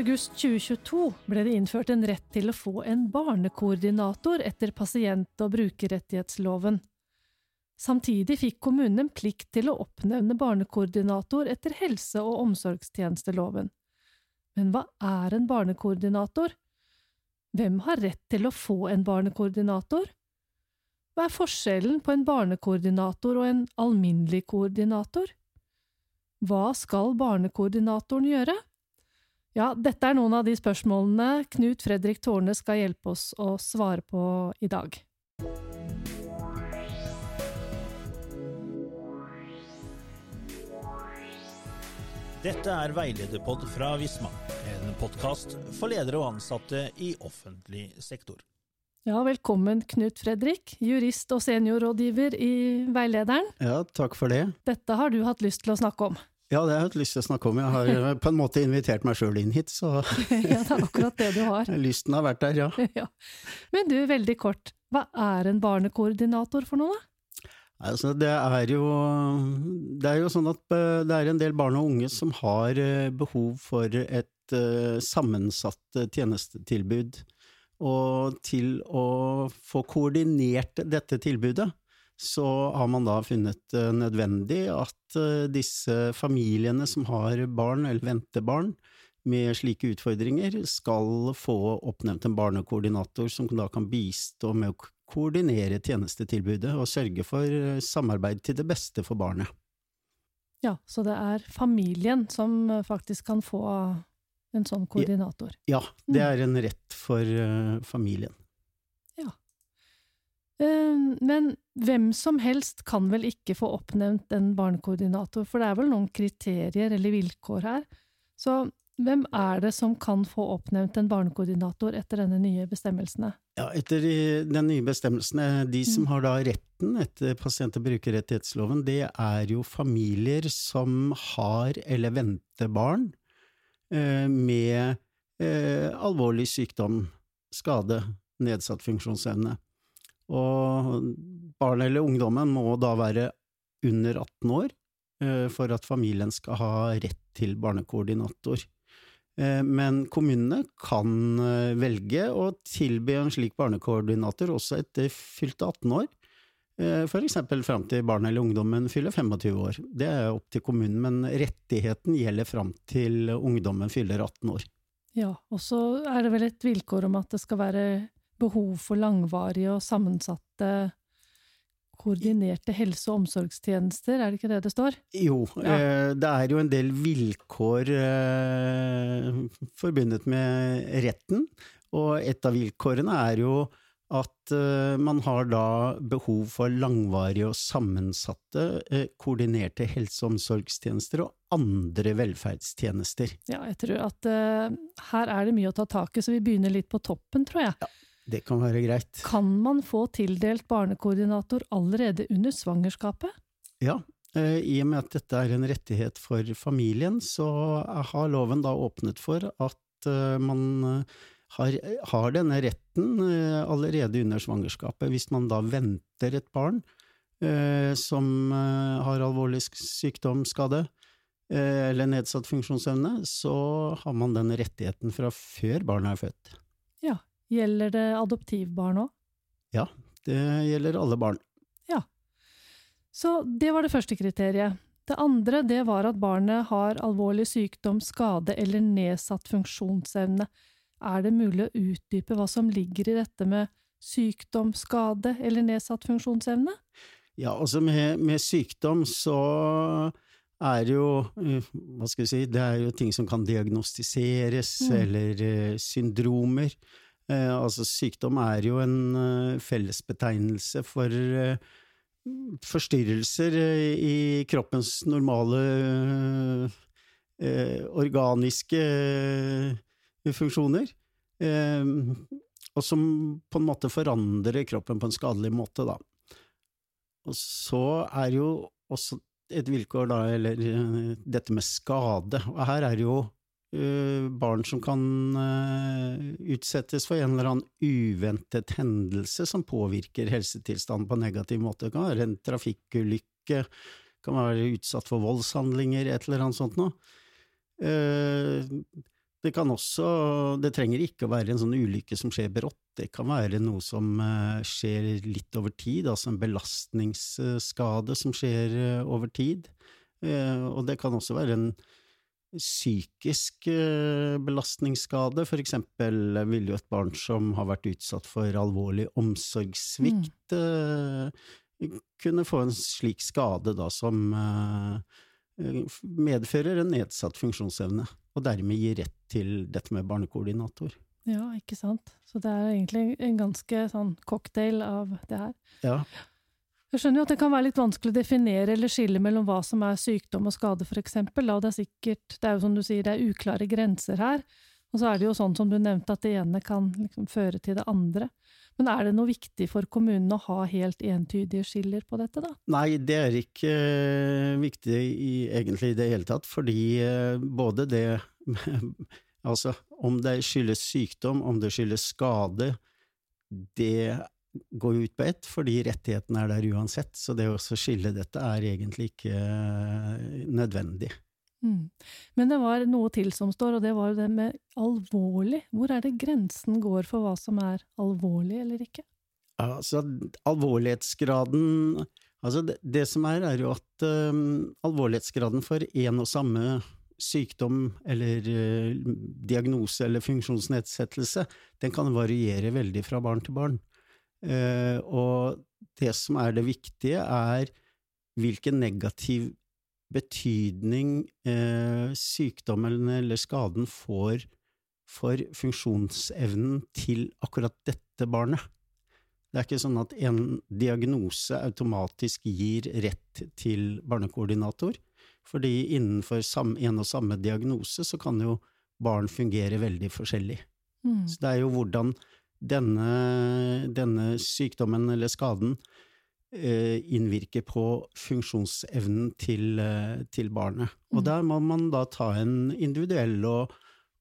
august 2022 ble det innført en rett til å få en barnekoordinator etter pasient- og brukerrettighetsloven. Samtidig fikk kommunen en plikt til å oppnevne barnekoordinator etter helse- og omsorgstjenesteloven. Men hva er en barnekoordinator? Hvem har rett til å få en barnekoordinator? Hva er forskjellen på en barnekoordinator og en alminnelig koordinator? Hva skal barnekoordinatoren gjøre? Ja, dette er noen av de spørsmålene Knut Fredrik Tårne skal hjelpe oss å svare på i dag. Dette er Veilederpod fra Visma, en podkast for ledere og ansatte i offentlig sektor. Ja, velkommen Knut Fredrik, jurist og seniorrådgiver i Veilederen. Ja, takk for det. Dette har du hatt lyst til å snakke om? Ja, det har jeg hatt lyst til å snakke om. Jeg har eh, på en måte invitert meg sjøl inn hit, så Ja, det er akkurat det du har. Lysten har vært der, ja. ja. Men du, veldig kort, hva er en barnekoordinator for noe, da? Altså, det er jo Det er jo sånn at eh, det er en del barn og unge som har eh, behov for et sammensatt tjenestetilbud. Og til å få koordinert dette tilbudet, så har man da funnet det nødvendig at eh, disse familiene som har barn eller venter barn med slike utfordringer, skal få oppnevnt en barnekoordinator som da kan bistå med å koordinere tjenestetilbudet og sørge for eh, samarbeid til det beste for barnet. Ja, så det er familien som eh, faktisk kan få en sånn koordinator? Ja, det mm. er en rett for familien. Ehm, men hvem som helst kan vel ikke få oppnevnt en barnekoordinator, for det er vel noen kriterier eller vilkår her. Så hvem er det som kan få oppnevnt en barnekoordinator etter denne nye bestemmelsene? Ja, etter den nye bestemmelsene, de som mm. har da retten etter pasient- og brukerrettighetsloven, det er jo familier som har eller venter barn eh, med eh, alvorlig sykdom, skade, nedsatt funksjonsevne. Og barnet eller ungdommen må da være under 18 år eh, for at familien skal ha rett til barnekoordinator. Eh, men kommunene kan eh, velge å tilby en slik barnekoordinator også etter fylte 18 år, for eksempel fram til barnet eller ungdommen fyller 25 år. Det er opp til kommunen, men rettigheten gjelder fram til ungdommen fyller 18 år. Ja, og så er det vel et vilkår om at det skal være behov for langvarige og sammensatte koordinerte helse- og omsorgstjenester, er det ikke det det står? Jo, ja. eh, det er jo en del vilkår eh, forbundet med retten, og et av vilkårene er jo at eh, man har da behov for langvarige og sammensatte eh, koordinerte helse- og omsorgstjenester og andre velferdstjenester. Ja, jeg tror at uh, her er det mye å ta tak i, så vi begynner litt på toppen, tror jeg. Ja. Det kan være greit. Kan man få tildelt barnekoordinator allerede under svangerskapet? Ja, i og med at dette er en rettighet for familien, så har loven da åpnet for at man har, har denne retten allerede under svangerskapet. Hvis man da venter et barn som har alvorlig sykdom, skade, eller nedsatt funksjonsevne, så har man den rettigheten fra før barnet er født. Ja, Gjelder det adoptivbarn òg? Ja, det gjelder alle barn. Ja. Så det var det første kriteriet. Det andre det var at barnet har alvorlig sykdom, skade eller nedsatt funksjonsevne. Er det mulig å utdype hva som ligger i dette med sykdom, skade eller nedsatt funksjonsevne? Ja, altså med, med sykdom så er jo eh, Hva skal vi si Det er jo ting som kan diagnostiseres, mm. eller uh, syndromer. Uh, altså, sykdom er jo en uh, fellesbetegnelse for forstyrrelser i kroppens normale organiske funksjoner. og som på en måte forandrer kroppen på en skadelig måte, da. Og så er jo også et vilkår, da, eller dette med skade. Og her er det jo eh, barn som kan eh, utsettes for en eller annen uventet hendelse som påvirker helsetilstanden på en negativ måte. Det kan være en trafikkulykke, kan være utsatt for voldshandlinger, et eller annet sånt noe. Eh, det kan også, det trenger ikke å være en sånn ulykke som skjer brått, det kan være noe som eh, skjer litt over tid, altså en belastningsskade som skjer eh, over tid. Og det kan også være en psykisk belastningsskade, for eksempel vil jo et barn som har vært utsatt for alvorlig omsorgssvikt, mm. kunne få en slik skade da som medfører en nedsatt funksjonsevne, og dermed gir rett til dette med barnekoordinator. Ja, ikke sant. Så det er egentlig en ganske sånn cocktail av det her. Ja. Jeg skjønner jo at det kan være litt vanskelig å definere eller skille mellom hva som er sykdom og skade, eksempel. Det er sikkert, det er jo som du sier, det er uklare grenser her. Og så er det jo sånn som du nevnte, at det ene kan liksom føre til det andre. Men er det noe viktig for kommunen å ha helt entydige skiller på dette, da? Nei, det er ikke uh, viktig i, egentlig i det hele tatt, fordi uh, både det Altså, om det skyldes sykdom, om det skyldes skade, det går ut på ett, fordi rettighetene er der uansett, så det å skille dette er egentlig ikke uh, nødvendig. Mm. Men det var noe til som står, og det var jo det med alvorlig. Hvor er det grensen går for hva som er alvorlig eller ikke? Altså, alvorlighetsgraden Altså, det, det som er, er jo at um, alvorlighetsgraden for én og samme sykdom eller uh, diagnose eller funksjonsnedsettelse, den kan variere veldig fra barn til barn. Uh, og det som er det viktige, er hvilken negativ betydning eh, sykdommen eller skaden får for funksjonsevnen til akkurat dette barnet. Det er ikke sånn at en diagnose automatisk gir rett til barnekoordinator, fordi innenfor en og samme diagnose så kan jo barn fungere veldig forskjellig. Mm. Så det er jo hvordan denne, denne sykdommen eller skaden Eh, innvirker på funksjonsevnen til, eh, til barnet. Og mm. der må man da ta en individuell og,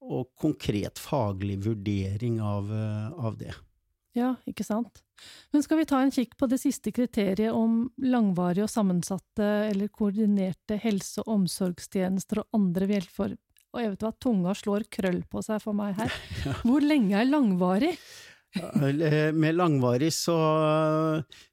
og konkret faglig vurdering av, eh, av, det. Ja, ikke sant. Men skal vi ta en kikk på det siste kriteriet om langvarige og sammensatte eller koordinerte helse- og omsorgstjenester og andre velfor... Og jeg vet hva, tunga slår krøll på seg for meg her. Hvor lenge er langvarig? Med langvarig så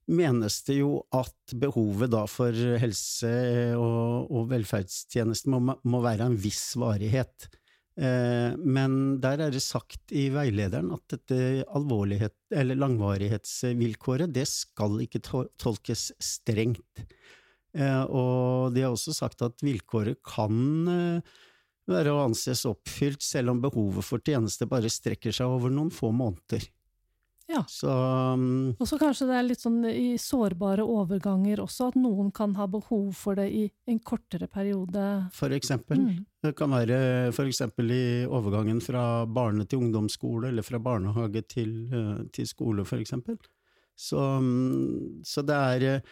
menes det jo at behovet da for helse- og, og velferdstjenester må, må, være en viss varighet. Eh, men der er det sagt i veilederen at dette langvarighetsvilkåret, det skal ikke tolkes strengt. Eh, og de har også sagt at vilkåret kan eh, være å anses oppfylt selv om behovet for tjeneste bare strekker seg over noen få måneder. Ja. Så um, Og så kanskje det er litt sånn i sårbare overganger også, at noen kan ha behov for det i en kortere periode. For eksempel. Mm. Det kan være for eksempel i overgangen fra barne til ungdomsskole, eller fra barnehage til, uh, til skole, for eksempel. Så, um, så det er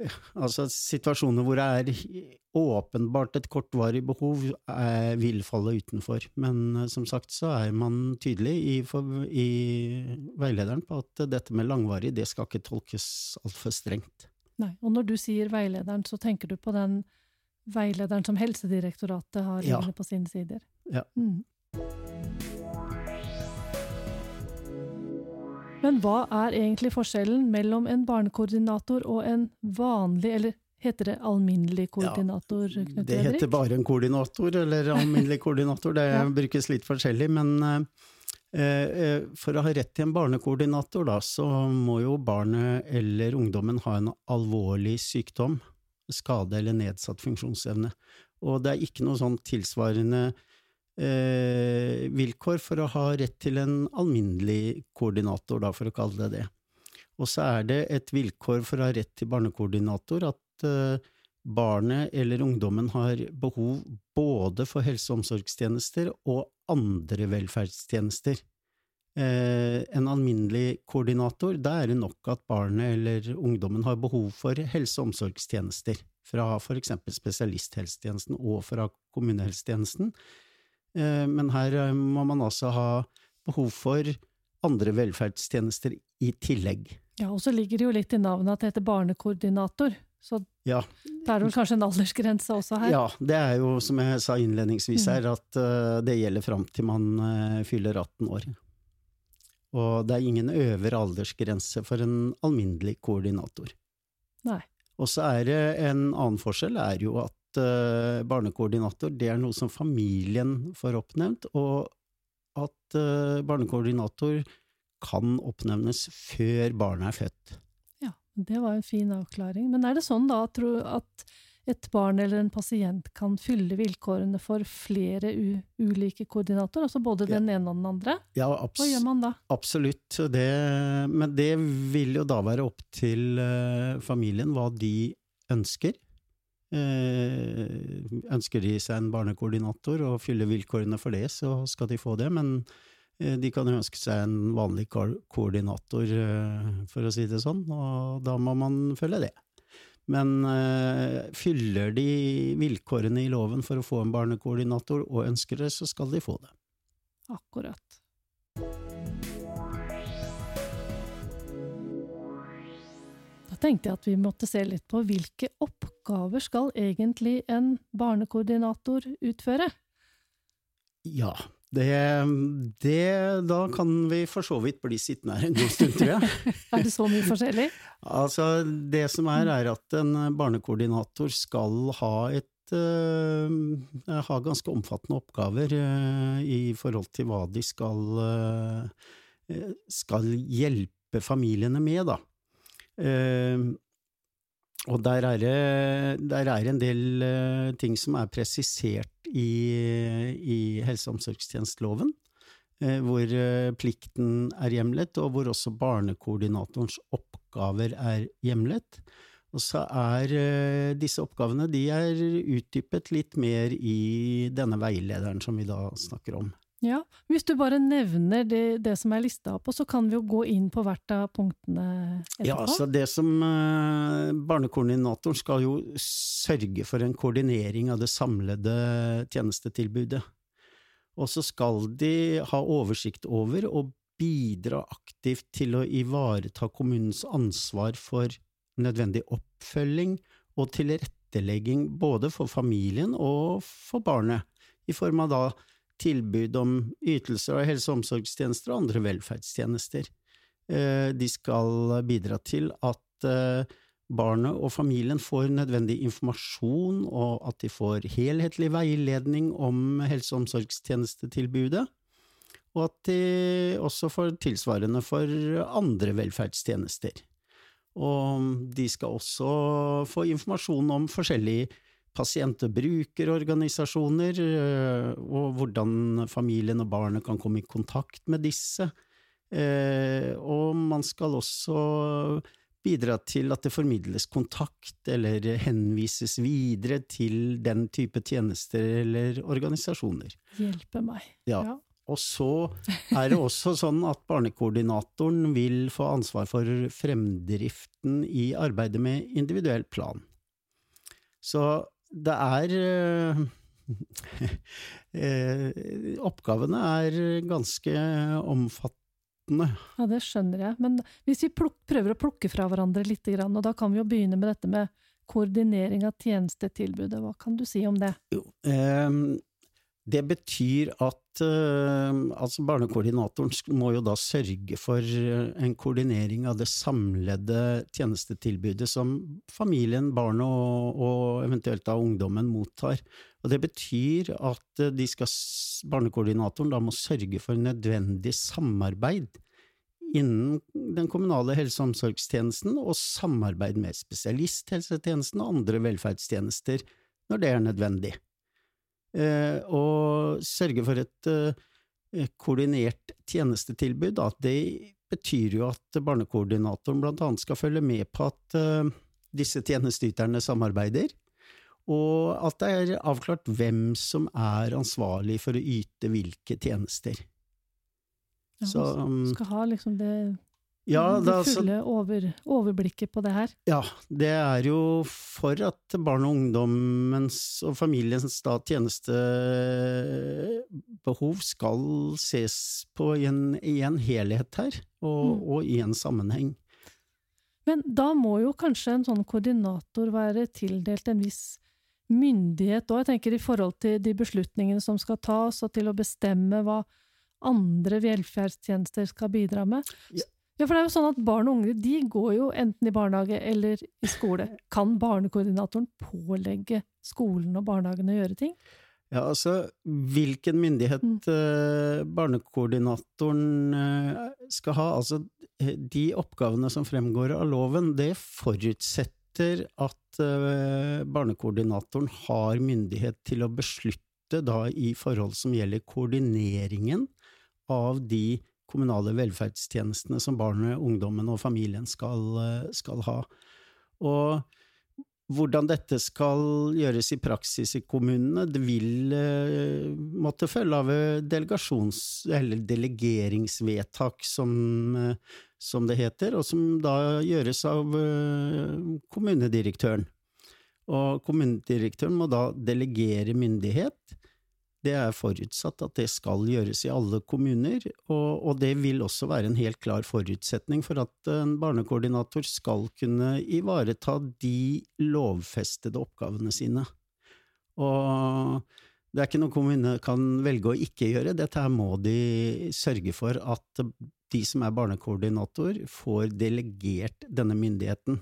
Altså situasjoner hvor det er åpenbart et kortvarig behov, er, vil falle utenfor. Men eh, som sagt så er man tydelig i, for, i, veilederen på at dette med langvarig, det skal ikke tolkes altfor strengt. Nei, og når du sier veilederen, så tenker du på den veilederen som Helsedirektoratet har ja. på sine sider? Ja. Mm. Men hva er egentlig forskjellen mellom en barnekoordinator og en vanlig, eller heter det alminnelig koordinator? Ja, det heter bare en koordinator, eller alminnelig koordinator, det ja. brukes litt forskjellig. Men eh, eh, for å ha rett til en barnekoordinator, da, så må jo barnet eller ungdommen ha en alvorlig sykdom, skade eller nedsatt funksjonsevne. Og det er ikke noe sånn tilsvarende eh, vilkår for å ha rett til en alminnelig koordinator, da, for å kalle det det. Og så er det et vilkår for å ha rett til barnekoordinator at eh, barnet eller ungdommen har behov både for helse- og omsorgstjenester og andre velferdstjenester. Eh, en alminnelig koordinator, da er det nok at barnet eller ungdommen har behov for helse- og omsorgstjenester fra for eksempel spesialisthelsetjenesten og fra kommunehelsetjenesten. Eh, men her eh, må man altså ha behov for andre velferdstjenester i tillegg. Ja, og så ligger det jo litt i navnet at det heter barnekoordinator. Så Ja, det er vel kanskje en aldersgrense også her? ja det er jo som jeg sa innledningsvis Mm. her, at eh, det gjelder fram til man fyller 18 år. Og det er ingen øvre aldersgrense for en alminnelig koordinator. Nei. Og så er det en annen forskjell, er jo at barnekoordinator det er noe som familien får oppnevnt, og at eh, barnekoordinator kan oppnevnes før barnet er født. Ja, det var en fin avklaring. Men er det sånn da at et barn eller en pasient kan fylle vilkårene for flere ulike koordinatorer, altså både Ja. den ene og den andre? Ja, Hva gjør man da? absolutt. Det, men det vil jo da være opp til eh, familien hva de ønsker. Eh, ønsker de seg en barnekoordinator og fyller vilkårene for det, så skal de få det. Men eh, de kan ønske seg en vanlig ko koordinator, eh, for å si det sånn, og da må man følge det. Men fyller de vilkårene i loven for å få en barnekoordinator og ønsker det, så skal de få det. Akkurat. Tenkte jeg at vi måtte se litt på hvilke oppgaver skal egentlig en barnekoordinator utføre? Ja, det, det Da kan vi for så vidt bli sittende her en god stund, tror jeg. Er det så mye forskjellig? Altså, det som er, er at en barnekoordinator skal ha et ha ganske omfattende oppgaver eh, i forhold til hva de skal, eh, skal hjelpe familiene med, da. Eh, og der er det der er en del eh, ting som er presisert i, i helse- og omsorgstjenesteloven, eh, hvor eh, plikten er hjemlet, og hvor også barnekoordinatorens oppgaver er hjemlet. Og så er disse oppgavene de er utdypet litt mer i denne veilederen som vi da snakker om. Ja, Hvis du bare nevner det, det som er lista på, så kan vi jo gå inn på hvert av punktene etterpå. Ja, altså det som eh, Barnekoordinatoren skal jo sørge for en koordinering av det samlede tjenestetilbudet. Og så skal de ha oversikt over og bidra aktivt til å ivareta kommunens ansvar for nødvendig oppfølging og tilrettelegging både for familien og for barnet, i form av da tilbud om ytelser av helse- og omsorgstjenester og andre velferdstjenester. Eh, De skal bidra til at eh, barnet og familien får nødvendig informasjon, og at de får helhetlig veiledning om helse- og omsorgstjenestetilbudet, og at de også får tilsvarende for andre velferdstjenester. Og de skal også få informasjon om forskjellige pasient- og brukerorganisasjoner, øh, og hvordan familien og barnet kan komme i kontakt med disse. Eh, Og man skal også bidra til at det formidles kontakt eller henvises videre til den type tjenester eller organisasjoner. Hjelpe meg. Ja. Og så er det også sånn at barnekoordinatoren vil få ansvar for fremdriften i arbeidet med individuell plan. Så det er eh, eh, Oppgavene er ganske omfattende. Ja, det skjønner jeg. Men hvis vi pluk prøver å plukke fra hverandre litt, og da kan vi jo begynne med dette med koordinering av tjenestetilbudet. Hva kan du si om det? Jo, eh, det betyr at eh, altså barnekoordinatoren må jo da sørge for eh, en koordinering av det samlede tjenestetilbudet som familien, barnet og, og eventuelt da ungdommen mottar. Og det betyr at eh, skal, barnekoordinatoren da må sørge for nødvendig samarbeid innen den kommunale helse- og omsorgstjenesten, og samarbeid med spesialisthelsetjenesten og andre velferdstjenester når det er nødvendig. Eh, og sørge for et eh, koordinert tjenestetilbud. Da. Det betyr jo at barnekoordinatoren blant annet skal følge med på at eh, disse tjenesteyterne samarbeider, og at det er avklart hvem som er ansvarlig for å yte hvilke tjenester. Ja, Så, um, skal ha liksom det Ja, det da, altså, fulle over, overblikket på det her. ja, det er jo for at barn og ungdommens og familiens da tjenestebehov skal ses på i en, i en helhet her, og, Mm. og i en sammenheng. Men da må jo kanskje en sånn koordinator være tildelt en viss myndighet òg, jeg tenker i forhold til de beslutningene som skal tas, og til å bestemme hva andre velferdstjenester skal bidra med. Ja. Ja, for det er jo sånn at barn og unge de går jo enten i barnehage eller i skole. Kan barnekoordinatoren pålegge skolen og barnehagen å gjøre ting? Ja, altså, hvilken myndighet Mm. eh, barnekoordinatoren eh, skal ha, altså eh, de oppgavene som fremgår av loven, det forutsetter at eh, barnekoordinatoren har myndighet til å beslutte da i forhold som gjelder koordineringen av de kommunale velferdstjenestene som barnet, ungdommen og familien skal, eh, skal ha. Og hvordan dette skal gjøres i praksis i kommunene, det vil eh, måtte følge av eh, delegeringsvedtak, som, eh, som det heter, og som da gjøres av eh, kommunedirektøren. Og kommunedirektøren må da delegere myndighet. Det er forutsatt at det skal gjøres i alle kommuner, og, og det vil også være en helt klar forutsetning for at en barnekoordinator skal kunne ivareta de lovfestede oppgavene sine. Og det er ikke noe kommunene kan velge å ikke gjøre, dette her må de sørge for at de som er barnekoordinator, får delegert denne myndigheten.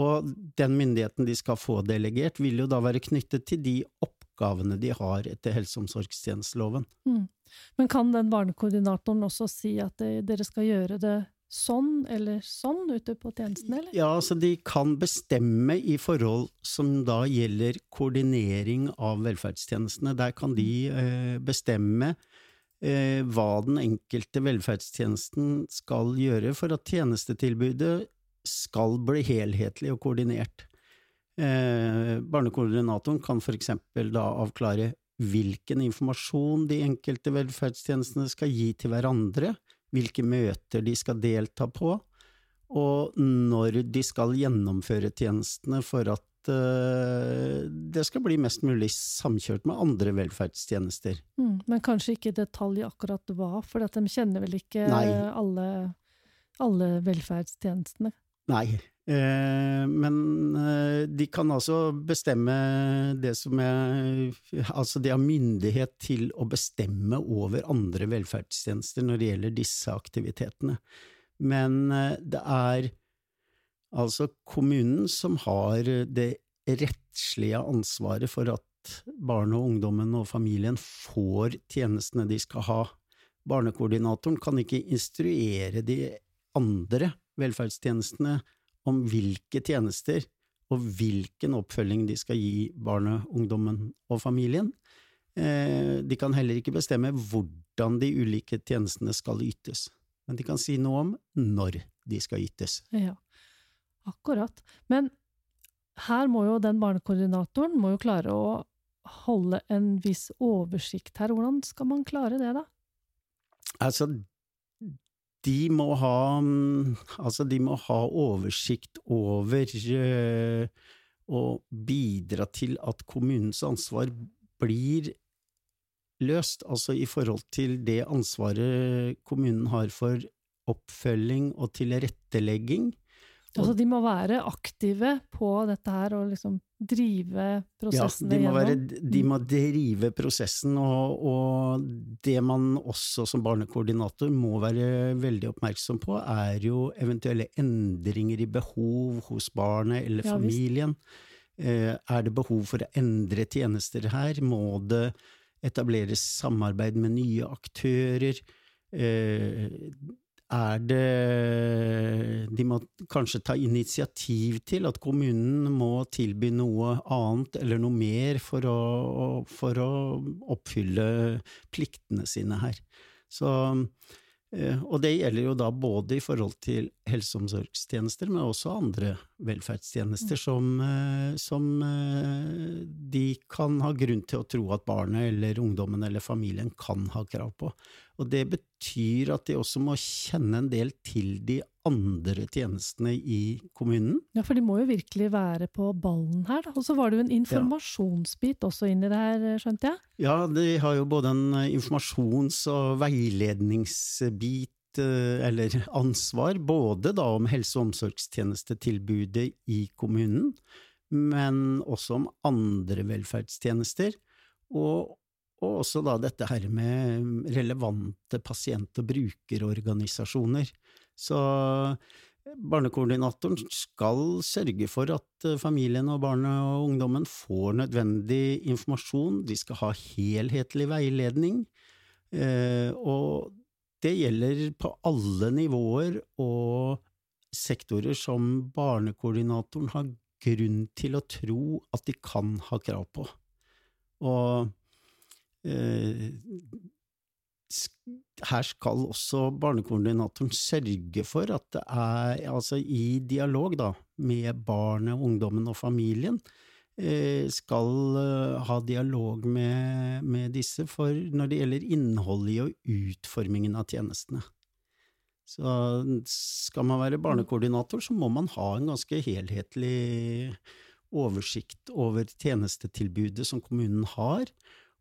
Og den myndigheten de skal få delegert, vil jo da være knyttet til de oppgavene de har etter helse- og omsorgstjenesteloven. Mm. Men kan den barnekoordinatoren også si at det, dere skal gjøre det sånn eller sånn ute på tjenesten, eller? Ja, altså de kan bestemme i forhold som da gjelder koordinering av velferdstjenestene. Der kan de eh, bestemme eh, hva den enkelte velferdstjenesten skal gjøre for at tjenestetilbudet skal bli helhetlig og koordinert. Eh, barnekoordinatoren kan eksempel da avklare hvilken informasjon de enkelte velferdstjenestene skal gi til hverandre, hvilke møter de skal delta på, og når de skal gjennomføre tjenestene for at eh, det skal bli mest mulig samkjørt med andre velferdstjenester. Mm. Men kanskje ikke i detalj akkurat hva, for at de kjenner vel ikke alle, alle velferdstjenestene? Nei, men eh, de kan altså bestemme det som er Altså, de har myndighet til å bestemme over andre velferdstjenester når det gjelder disse aktivitetene. Men eh, det er altså kommunen som har det rettslige ansvaret for at barnet og ungdommen og familien får tjenestene de skal ha. Barnekoordinatoren kan ikke instruere de andre velferdstjenestene om hvilke tjenester og hvilken oppfølging de skal gi barnet, ungdommen og familien. Eh, De kan heller ikke bestemme hvordan de ulike tjenestene skal ytes, men de kan si noe om når de skal ytes. Ja, akkurat. Men her må jo den barnekoordinatoren må jo klare å holde en viss oversikt her. Hvordan skal man klare det, da? Altså, de må ha mm, Altså, de må ha oversikt over eh, og bidra til at kommunens ansvar blir løst, altså i forhold til det ansvaret kommunen har for oppfølging og tilrettelegging. Altså, de må være aktive på dette her og liksom drive Ja, de må, være, de må drive prosessen, og, og det man også som barnekoordinator må være veldig oppmerksom på, er jo eventuelle endringer i behov hos barnet eller Ja, familien. Eh, Er det behov for å endre tjenester her? Må det etableres samarbeid med nye aktører? Er det De må kanskje ta initiativ til at kommunen må tilby noe annet eller noe mer for å, for å oppfylle pliktene sine her. Så, eh, og det gjelder jo da både i forhold til helse- og omsorgstjenester, men også andre velferdstjenester som, eh, som eh, de kan ha grunn til å tro at barnet eller ungdommen eller familien kan ha krav på. Og det betyr at de også må kjenne en del til de andre tjenestene i kommunen. Ja, for de må jo virkelig være på ballen her, da. Og så var det jo en informasjonsbit også inni det her, skjønte jeg? Ja, de har jo både en informasjons- og veiledningsbit eller ansvar, både da om helse- og omsorgstjenestetilbudet i kommunen, men også om andre velferdstjenester, og, og også da dette her med relevante pasient- og brukerorganisasjoner. Så Barnekoordinatoren skal sørge for at eh, familien og barnet og ungdommen får nødvendig informasjon, de skal ha helhetlig veiledning, eh, og det gjelder på alle nivåer og sektorer som barnekoordinatoren har grunn til å tro at de kan ha krav på. Og eh, her skal også barnekoordinatoren sørge for at det er, altså i dialog da, med barnet, ungdommen og familien, skal eh, ha dialog med, med, disse for når det gjelder innholdet i og utformingen av tjenestene. Så skal man være barnekoordinator, så må man ha en ganske helhetlig oversikt over tjenestetilbudet som kommunen har,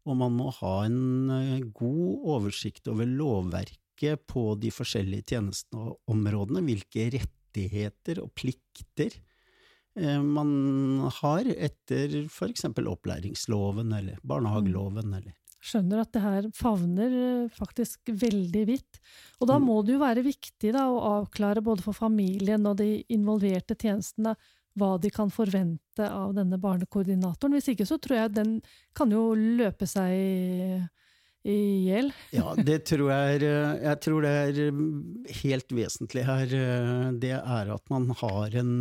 og man må ha en eh, god oversikt over lovverket på de forskjellige tjenesteområdene, hvilke rettigheter og plikter Eh, man har etter for eksempel opplæringsloven eller barnehageloven eller Skjønner at det her favner eh, faktisk veldig vidt. Og da mm. må det jo være viktig da, å avklare både for familien og de involverte tjenestene hva de kan forvente av denne barnekoordinatoren. Hvis ikke så tror jeg den kan jo løpe seg i hjel? ja, det tror jeg er Jeg tror det er helt vesentlig her. Det er at man har en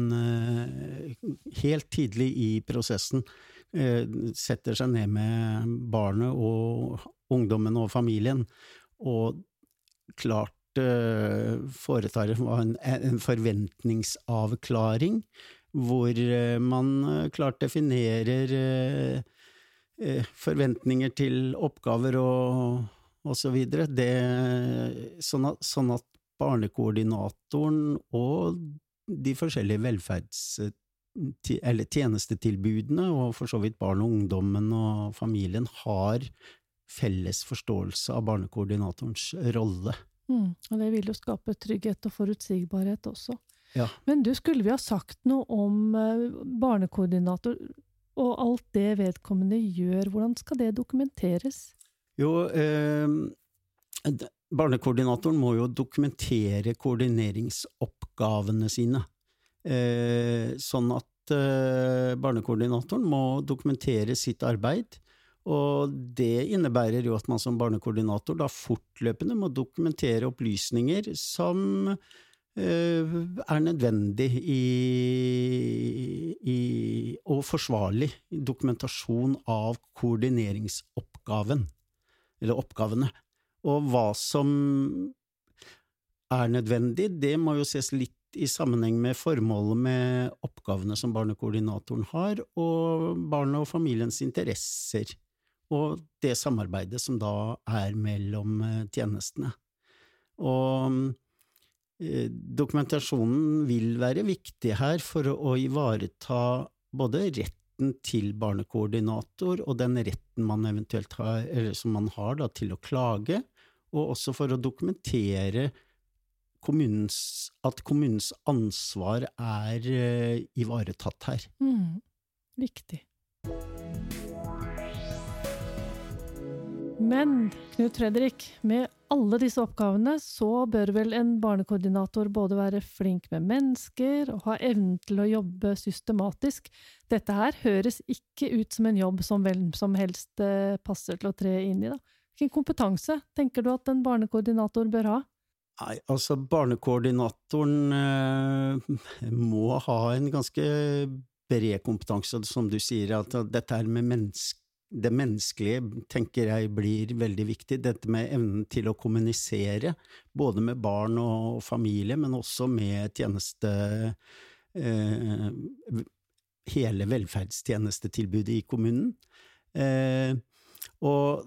Helt tidlig i prosessen setter seg ned med barnet og ungdommen og familien, og klart foretar en, en forventningsavklaring, hvor man klart definerer Eh, forventninger til oppgaver og, og så videre. Det, sånn, at, sånn at barnekoordinatoren og de forskjellige velferds- eller tjenestetilbudene, og for så vidt barn og ungdommen og familien, har felles forståelse av barnekoordinatorens rolle. Mm, og det vil jo skape trygghet og forutsigbarhet også. Ja. Men du, skulle vi ha sagt noe om eh, barnekoordinator og alt det vedkommende gjør, hvordan skal det dokumenteres? Jo, eh, barnekoordinatoren må jo dokumentere koordineringsoppgavene sine. Eh, sånn at eh, barnekoordinatoren må dokumentere sitt arbeid. Og det innebærer jo at man som barnekoordinator da fortløpende må dokumentere opplysninger som er nødvendig i, i, og forsvarlig dokumentasjon av koordineringsoppgaven, eller oppgavene. Og hva som er nødvendig, det må jo ses litt i sammenheng med formålet med oppgavene som barnekoordinatoren har, og barnet og familiens interesser, og det samarbeidet som da er mellom eh, tjenestene. Og Eh, dokumentasjonen vil være viktig her for å ivareta både retten til barnekoordinator og den retten man eventuelt har, eller som man har da, til å klage, og også for å dokumentere kommunens, at kommunens ansvar er uh, ivaretatt her. Mm, viktig. Men Knut Fredrik, med alle disse oppgavene så bør vel en barnekoordinator både være flink med mennesker og ha evnen til å jobbe systematisk. Dette her høres ikke ut som en jobb som hvem som helst eh, passer til å tre inn i, da. Hvilken kompetanse tenker du at en barnekoordinator bør ha? Nei, altså barnekoordinatoren eh, må ha en ganske bred kompetanse, som du sier, at dette her med mennesker det menneskelige tenker jeg blir veldig viktig. Dette med evnen til å kommunisere, både med barn og familie, men også med tjeneste, eh, hele velferdstjenestetilbudet i kommunen. Eh, og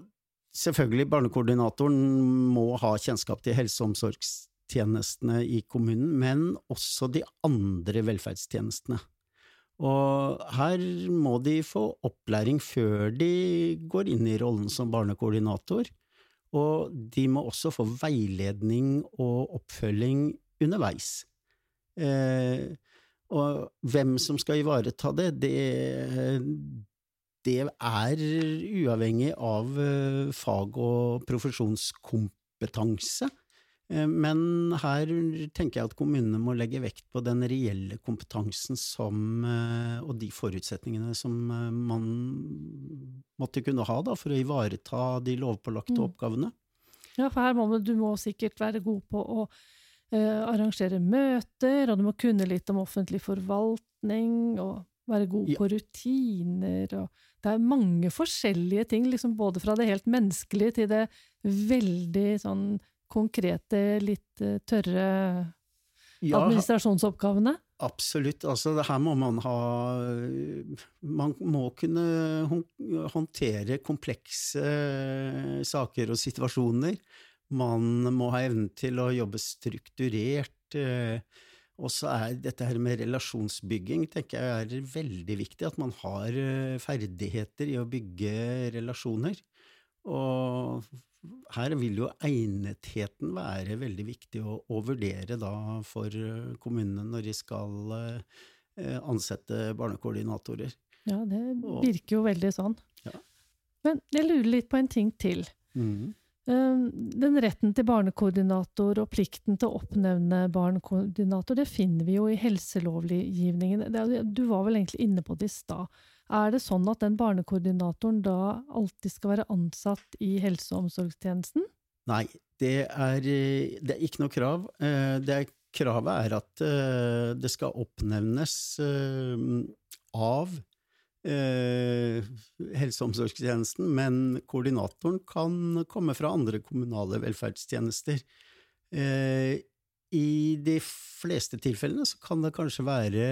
selvfølgelig, barnekoordinatoren må ha kjennskap til helse- og omsorgstjenestene i kommunen, men også de andre velferdstjenestene. Og her må de få opplæring før de går inn i rollen som barnekoordinator, og de må også få veiledning og oppfølging underveis. Eh, og hvem som skal ivareta det, det, det er uavhengig av eh, fag- og profesjonskompetanse. Eh, men her tenker jeg at kommunene må legge vekt på den reelle kompetansen som, eh, og de forutsetningene som man måtte kunne ha da, for å ivareta de lovpålagte Mm. oppgavene. Ja, for her må du må sikkert være god på å uh, arrangere møter, og du må kunne litt om offentlig forvaltning, og være god Ja. på rutiner, og det er mange forskjellige ting, liksom både fra det helt menneskelige til det veldig sånn konkrete, litt eh, tørre Ja, administrasjonsoppgavene. Absolutt. Altså, det her må man ha Man må kunne håndtere komplekse saker og situasjoner. Man må ha evnen til å jobbe strukturert. eh, Og så er dette her med relasjonsbygging tenker jeg er veldig viktig. At man har eh, ferdigheter i å bygge relasjoner. Og her vil jo egnetheten være veldig viktig å, å vurdere da for eh, kommunene når de skal eh, ansette barnekoordinatorer. Ja, det virker jo veldig sånn. Ja. Men jeg lurer litt på en ting til. Mhm. Eh, Den retten til barnekoordinator og plikten til å oppnevne barnekoordinator, det finner vi jo i helselovgivningen. Du var vel egentlig inne på det i stad. Er det sånn at den barnekoordinatoren da alltid skal være ansatt i helse- og omsorgstjenesten? Nei, det er, eh, det er ikke noe krav. Eh, er, kravet er at eh, det skal oppnevnes av helse- og omsorgstjenesten, men koordinatoren kan komme fra andre kommunale velferdstjenester. I de fleste tilfellene så kan det kanskje være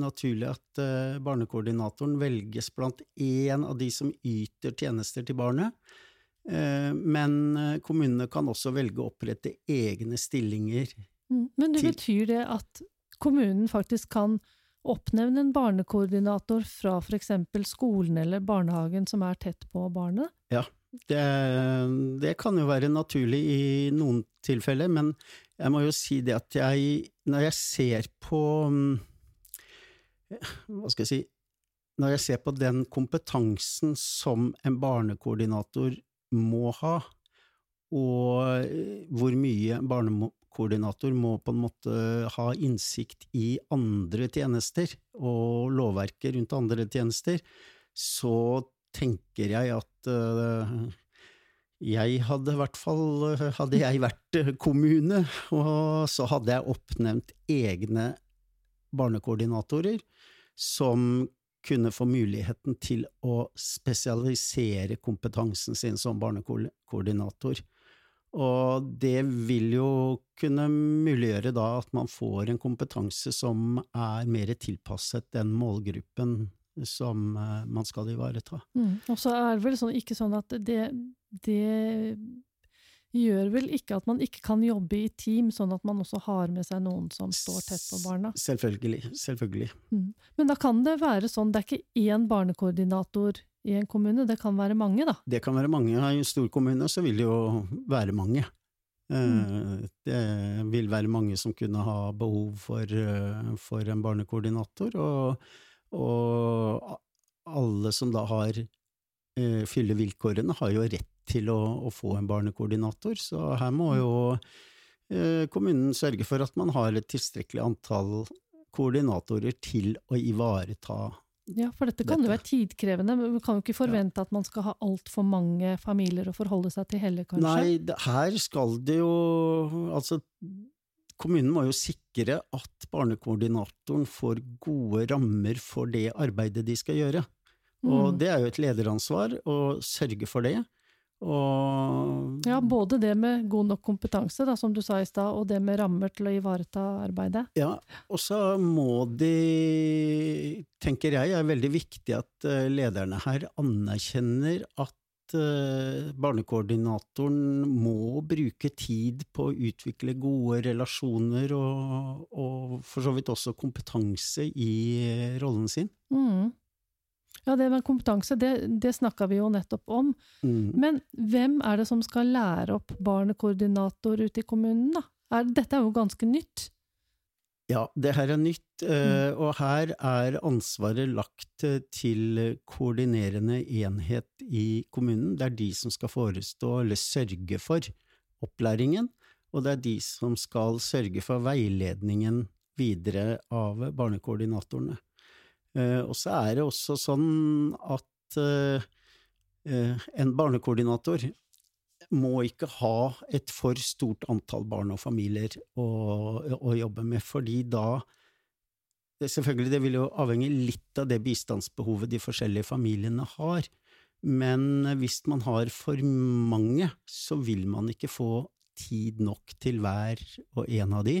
naturlig at eh, barnekoordinatoren velges blant én av de som yter tjenester til barnet. Eh, Men eh, kommunene kan også velge å opprette egne stillinger. Mm. Men det betyr det at kommunen faktisk kan oppnevne en barnekoordinator fra eksempel skolen eller barnehagen som er tett på barnet? Det, det kan jo være naturlig i noen tilfeller, men jeg må jo si det at jeg, når jeg ser på mm, Hva skal jeg si Når jeg ser på den kompetansen som en barnekoordinator må ha, og eh, hvor mye en barnekoordinator må på en måte ha innsikt i andre tjenester og lovverket rundt andre tjenester, så tenker jeg at øh, jeg hadde i hvert fall Hadde jeg vært øh, kommune, og så hadde jeg oppnevnt egne barnekoordinatorer som kunne få muligheten til å spesialisere kompetansen sin som barnekoordinator. Og det vil jo kunne muliggjøre da at man får en kompetanse som er mer tilpasset den målgruppen som eh, man skal ivareta. Mm. Og så er det vel sånn, ikke sånn at det, det gjør vel ikke at man ikke kan jobbe i team, sånn at man også har med seg noen som står tett på barna. Selvfølgelig. Selvfølgelig. Mm. Men da kan det være sånn, det er ikke én barnekoordinator i en kommune, det kan være mange, da? Det kan være mange. I en stor kommune så vil det jo være mange. Mm. Det vil være mange som kunne ha behov for, eh, for en barnekoordinator, og, og alle som da har eh, fyller vilkårene, har jo rett til å, å få en barnekoordinator, så her må jo eh, kommunen sørge for at man har et tilstrekkelig antall koordinatorer til å ivareta Ja, for dette kan jo være tidkrevende, men vi kan jo ikke forvente at man skal ha altfor mange familier å forholde seg til heller, kanskje? Nei, det, her skal det jo Altså, kommunen må jo sikre at barnekoordinatoren får gode rammer for det arbeidet de skal gjøre. Og Mm. det er jo et lederansvar å sørge for det. Og Ja, både det med god nok kompetanse, da, som du sa i stad, og det med rammer til å ivareta arbeidet. Ja, og så må de, tenker jeg, er veldig viktig at eh, lederne her anerkjenner at eh, barnekoordinatoren må bruke tid på å utvikle gode relasjoner og, og for så vidt også kompetanse i eh, rollen sin. Mm. Ja, det med kompetanse, det, det snakka vi jo nettopp om. Mm. Men hvem er det som skal lære opp barnekoordinator ute i kommunen, da? Er, dette er jo ganske nytt. Ja, det her er nytt, eh, og her er ansvaret lagt eh, til koordinerende enhet i kommunen. Det er de som skal forestå eller sørge for opplæringen, og det er de som skal sørge for veiledningen videre av barnekoordinatorene. Eh, Og så er det også sånn at eh, eh, en barnekoordinator må ikke ha et for stort antall barn og familier å, å jobbe med, fordi da Selvfølgelig, det vil jo avhenge litt av det bistandsbehovet de forskjellige familiene har, men hvis man har for mange, så vil man ikke få tid nok til hver og en av de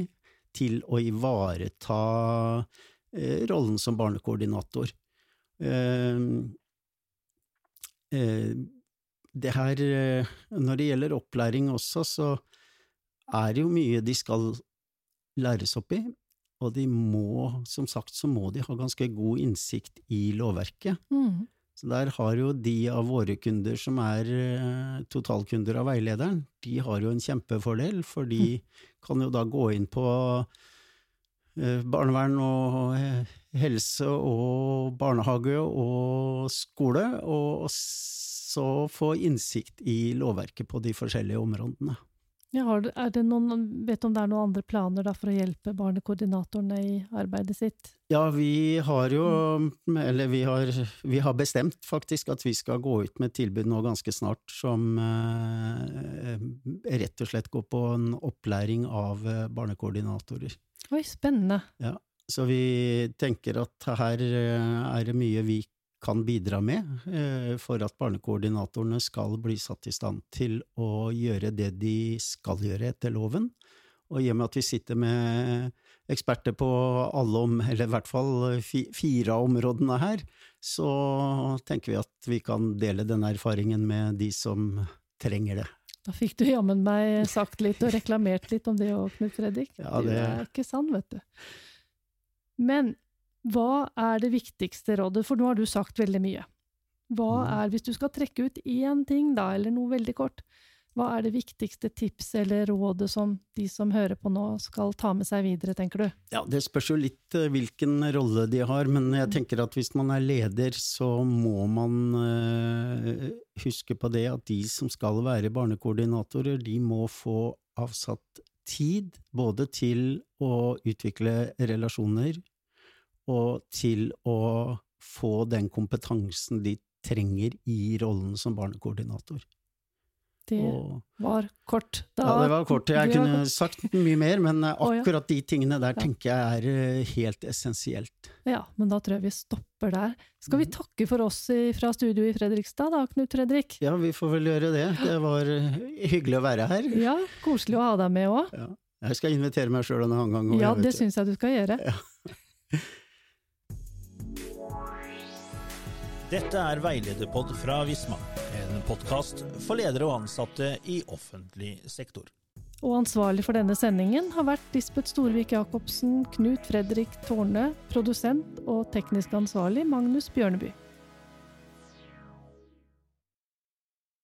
til å ivareta rollen som barnekoordinator. Eh, eh, det her, eh, når det gjelder opplæring også, så er det jo mye de skal læres opp i, og de må, som sagt, så må de ha ganske god innsikt i lovverket. Mm. Så der har jo de av våre kunder som er eh, totalkunder av veilederen, de har jo en kjempefordel, for de kan jo da gå inn på eh, barnevern og eh, helse og barnehage og skole, og så få innsikt i lovverket på de forskjellige områdene. Ja, du- det noen, vet du om det er noen andre planer for å hjelpe barnekoordinatorene i arbeidet sitt? Ja, vi har jo, eller vi har, vi har bestemt faktisk at vi skal gå ut med et tilbud nå ganske snart som eh, rett og slett går på en opplæring av eh, barnekoordinatorer. Oi, spennende. Ja, Så vi tenker at her eh, er det mye vi kan bidra med eh, for at barnekoordinatorene skal bli satt i stand til å gjøre det de skal gjøre etter loven. Og i og med at vi sitter med eksperter på alle om, eller i hvert fall fire av områdene her, så tenker vi at vi kan dele den erfaringen med de som trenger det. Da fikk du jammen meg sagt litt og reklamert litt om det òg, Knut Fredrik. Ja, Du det- er ikke sann, vet du. Men hva er det viktigste rådet, for nå har du sagt veldig mye. Hva Mm. er, hvis du skal trekke ut én ting, da, eller noe veldig kort, hva er det viktigste tipset eller rådet som de som hører på nå skal ta med seg videre, tenker du? Ja, det spørs jo litt eh, hvilken rolle de har, men jeg tenker at hvis man er leder, så må man eh, huske på det at de som skal være barnekoordinatorer, de må få avsatt tid både til å utvikle relasjoner og til å få den kompetansen de trenger i rollen som barnekoordinator. Det Og var kort. Da, ja, det var kort. Jeg kunne kort. sagt mye mer, men eh, ja. akkurat de tingene der Ja. tenker jeg er eh, helt essensielt. Ja, men da tror jeg vi stopper der. Skal vi takke for oss fra studio i Fredrikstad da, Knut Fredrik? Ja, vi får vel gjøre det. Det var eh, hyggelig å være her. Ja, koselig å ha deg med òg. Ja. Jeg skal invitere meg sjøl en annen gang. Ja, det syns jeg du skal gjøre. Dette er Veilederpod fra Visma, en podkast for ledere og ansatte i offentlig sektor. Og ansvarlig for denne sendingen har vært Lisbeth Storvik Jacobsen, Knut Fredrik Tårne, produsent og teknisk ansvarlig Magnus Bjørneby.